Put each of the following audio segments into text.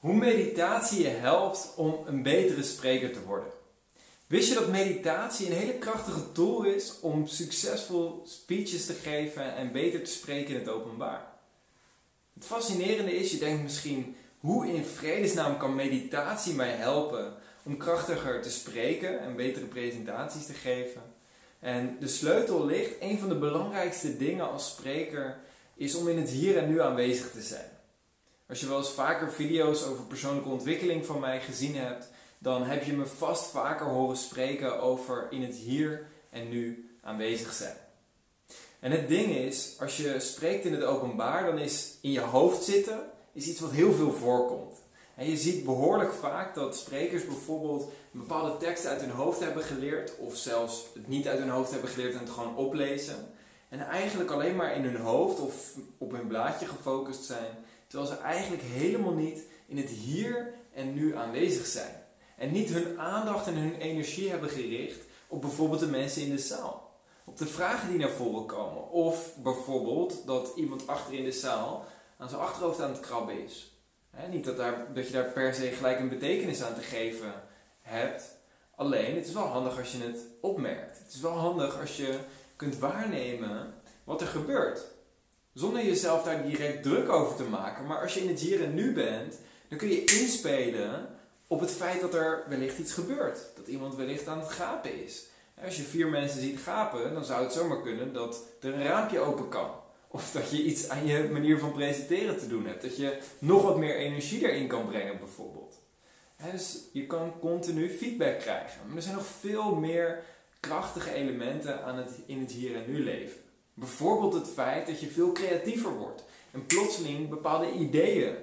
Hoe meditatie je helpt om een betere spreker te worden. Wist je dat meditatie een hele krachtige tool is om succesvol speeches te geven en beter te spreken in het openbaar? Het fascinerende is, je denkt misschien, hoe in vredesnaam kan meditatie mij helpen om krachtiger te spreken en betere presentaties te geven? En de sleutel ligt, een van de belangrijkste dingen als spreker, is om in het hier en nu aanwezig te zijn. Als je wel eens vaker video's over persoonlijke ontwikkeling van mij gezien hebt, dan heb je me vast vaker horen spreken over in het hier en nu aanwezig zijn. En het ding is, als je spreekt in het openbaar, dan is in je hoofd zitten is iets wat heel veel voorkomt. En je ziet behoorlijk vaak dat sprekers bijvoorbeeld een bepaalde tekst uit hun hoofd hebben geleerd, of zelfs het niet uit hun hoofd hebben geleerd en het gewoon oplezen. En eigenlijk alleen maar in hun hoofd of op hun blaadje gefocust zijn, terwijl ze eigenlijk helemaal niet in het hier en nu aanwezig zijn. En niet hun aandacht en hun energie hebben gericht op bijvoorbeeld de mensen in de zaal. Op de vragen die naar voren komen. Of bijvoorbeeld dat iemand achter in de zaal aan zijn achterhoofd aan het krabben is. niet dat, daar, dat je daar per se gelijk een betekenis aan te geven hebt. Alleen, het is wel handig als je het opmerkt. Het is wel handig als je kunt waarnemen wat er gebeurt. Zonder jezelf daar direct druk over te maken. Maar als je in het hier en nu bent, dan kun je inspelen op het feit dat er wellicht iets gebeurt. Dat iemand wellicht aan het gapen is. Als je vier mensen ziet gapen, dan zou het zomaar kunnen dat er een raampje open kan. Of dat je iets aan je manier van presenteren te doen hebt. Dat je nog wat meer energie erin kan brengen, bijvoorbeeld. dus je kan continu feedback krijgen. Maar er zijn nog veel meer krachtige elementen aan het, in het hier en nu leven. Bijvoorbeeld het feit dat je veel creatiever wordt en plotseling bepaalde ideeën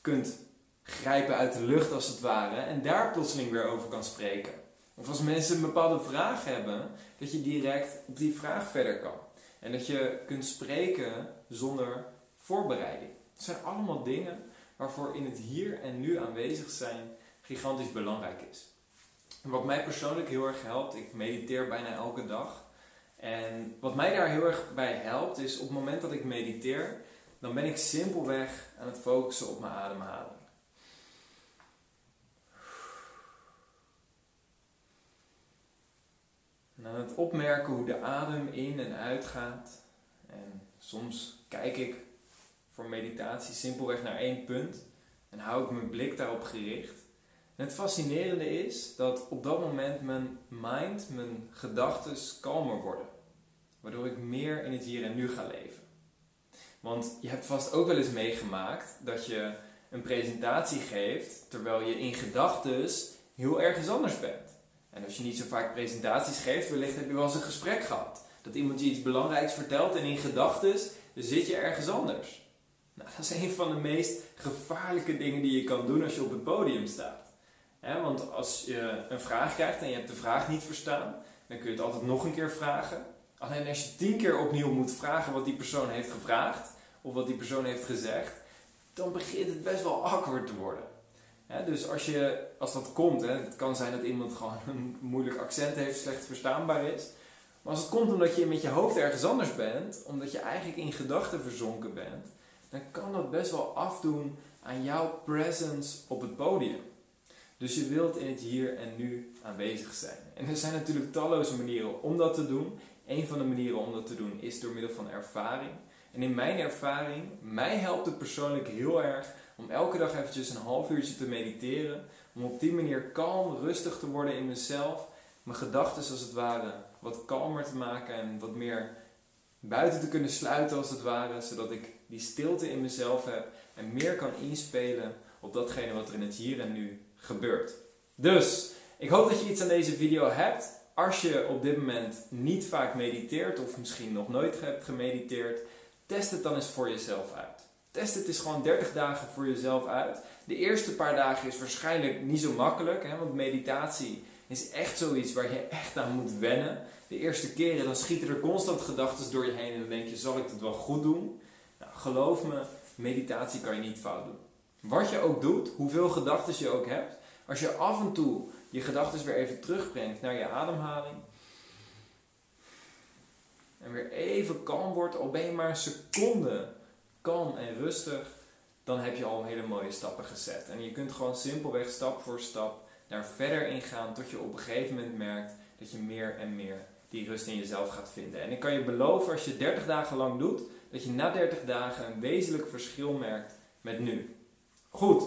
kunt grijpen uit de lucht als het ware en daar plotseling weer over kan spreken. Of als mensen een bepaalde vraag hebben, dat je direct op die vraag verder kan. En dat je kunt spreken zonder voorbereiding. Het zijn allemaal dingen waarvoor in het hier en nu aanwezig zijn gigantisch belangrijk is. Wat mij persoonlijk heel erg helpt, ik mediteer bijna elke dag. En wat mij daar heel erg bij helpt, is op het moment dat ik mediteer, dan ben ik simpelweg aan het focussen op mijn ademhaling. En aan het opmerken hoe de adem in en uit gaat. En soms kijk ik voor meditatie simpelweg naar één punt en hou ik mijn blik daarop gericht. Het fascinerende is dat op dat moment mijn mind, mijn gedachten kalmer worden. Waardoor ik meer in het hier en nu ga leven. Want je hebt vast ook wel eens meegemaakt dat je een presentatie geeft terwijl je in gedachten heel ergens anders bent. En als je niet zo vaak presentaties geeft, wellicht heb je wel eens een gesprek gehad. Dat iemand je iets belangrijks vertelt en in gedachten zit je ergens anders. Nou, dat is een van de meest gevaarlijke dingen die je kan doen als je op het podium staat. Want als je een vraag krijgt en je hebt de vraag niet verstaan, dan kun je het altijd nog een keer vragen. Alleen als je tien keer opnieuw moet vragen wat die persoon heeft gevraagd, of wat die persoon heeft gezegd, dan begint het best wel awkward te worden. dus als, je, als dat komt, het kan zijn dat iemand gewoon een moeilijk accent heeft, slecht verstaanbaar is. Maar als het komt omdat je met je hoofd ergens anders bent, omdat je eigenlijk in gedachten verzonken bent, dan kan dat best wel afdoen aan jouw presence op het podium. Dus je wilt in het hier en nu aanwezig zijn. En er zijn natuurlijk talloze manieren om dat te doen. Een van de manieren om dat te doen is door middel van ervaring. En in mijn ervaring, mij helpt het persoonlijk heel erg om elke dag eventjes een half uurtje te mediteren. Om op die manier kalm, rustig te worden in mezelf. Mijn gedachten als het ware wat kalmer te maken en wat meer buiten te kunnen sluiten als het ware. Zodat ik die stilte in mezelf heb en meer kan inspelen op datgene wat er in het hier en nu gebeurt. Dus, ik hoop dat je iets aan deze video hebt als je op dit moment niet vaak mediteert of misschien nog nooit hebt gemediteerd, test het dan eens voor jezelf uit. Test het eens gewoon 30 dagen voor jezelf uit. De eerste paar dagen is waarschijnlijk niet zo makkelijk, hè, want meditatie is echt zoiets waar je echt aan moet wennen. De eerste keren dan schieten er constant gedachten door je heen en dan denk je, zal ik het wel goed doen? Nou, geloof me, meditatie kan je niet fout doen. Wat je ook doet, hoeveel gedachten je ook hebt, als je af en toe je gedachten weer even terugbrengt naar je ademhaling. En weer even kalm wordt, al ben maar een seconde kalm en rustig, dan heb je al hele mooie stappen gezet. En je kunt gewoon simpelweg stap voor stap daar verder in gaan tot je op een gegeven moment merkt dat je meer en meer die rust in jezelf gaat vinden. En ik kan je beloven als je 30 dagen lang doet, dat je na 30 dagen een wezenlijk verschil merkt met nu. Goed,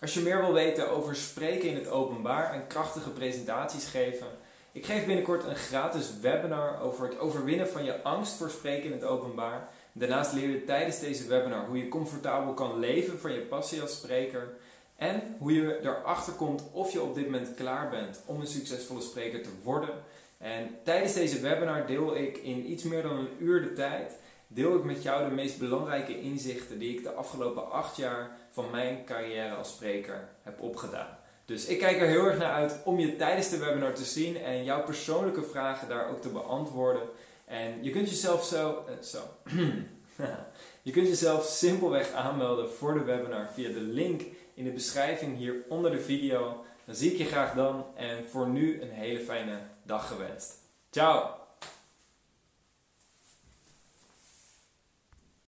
als je meer wil weten over spreken in het openbaar en krachtige presentaties geven, ik geef binnenkort een gratis webinar over het overwinnen van je angst voor spreken in het openbaar. Daarnaast leer je tijdens deze webinar hoe je comfortabel kan leven van je passie als spreker. En hoe je erachter komt of je op dit moment klaar bent om een succesvolle spreker te worden. En tijdens deze webinar deel ik in iets meer dan een uur de tijd deel ik met jou de meest belangrijke inzichten die ik de afgelopen acht jaar van mijn carrière als spreker heb opgedaan. Dus ik kijk er heel erg naar uit om je tijdens de webinar te zien en jouw persoonlijke vragen daar ook te beantwoorden. En je kunt jezelf zo, eh, zo. je kunt jezelf simpelweg aanmelden voor de webinar via de link in de beschrijving hier onder de video. Dan zie ik je graag dan en voor nu een hele fijne dag gewenst. Ciao!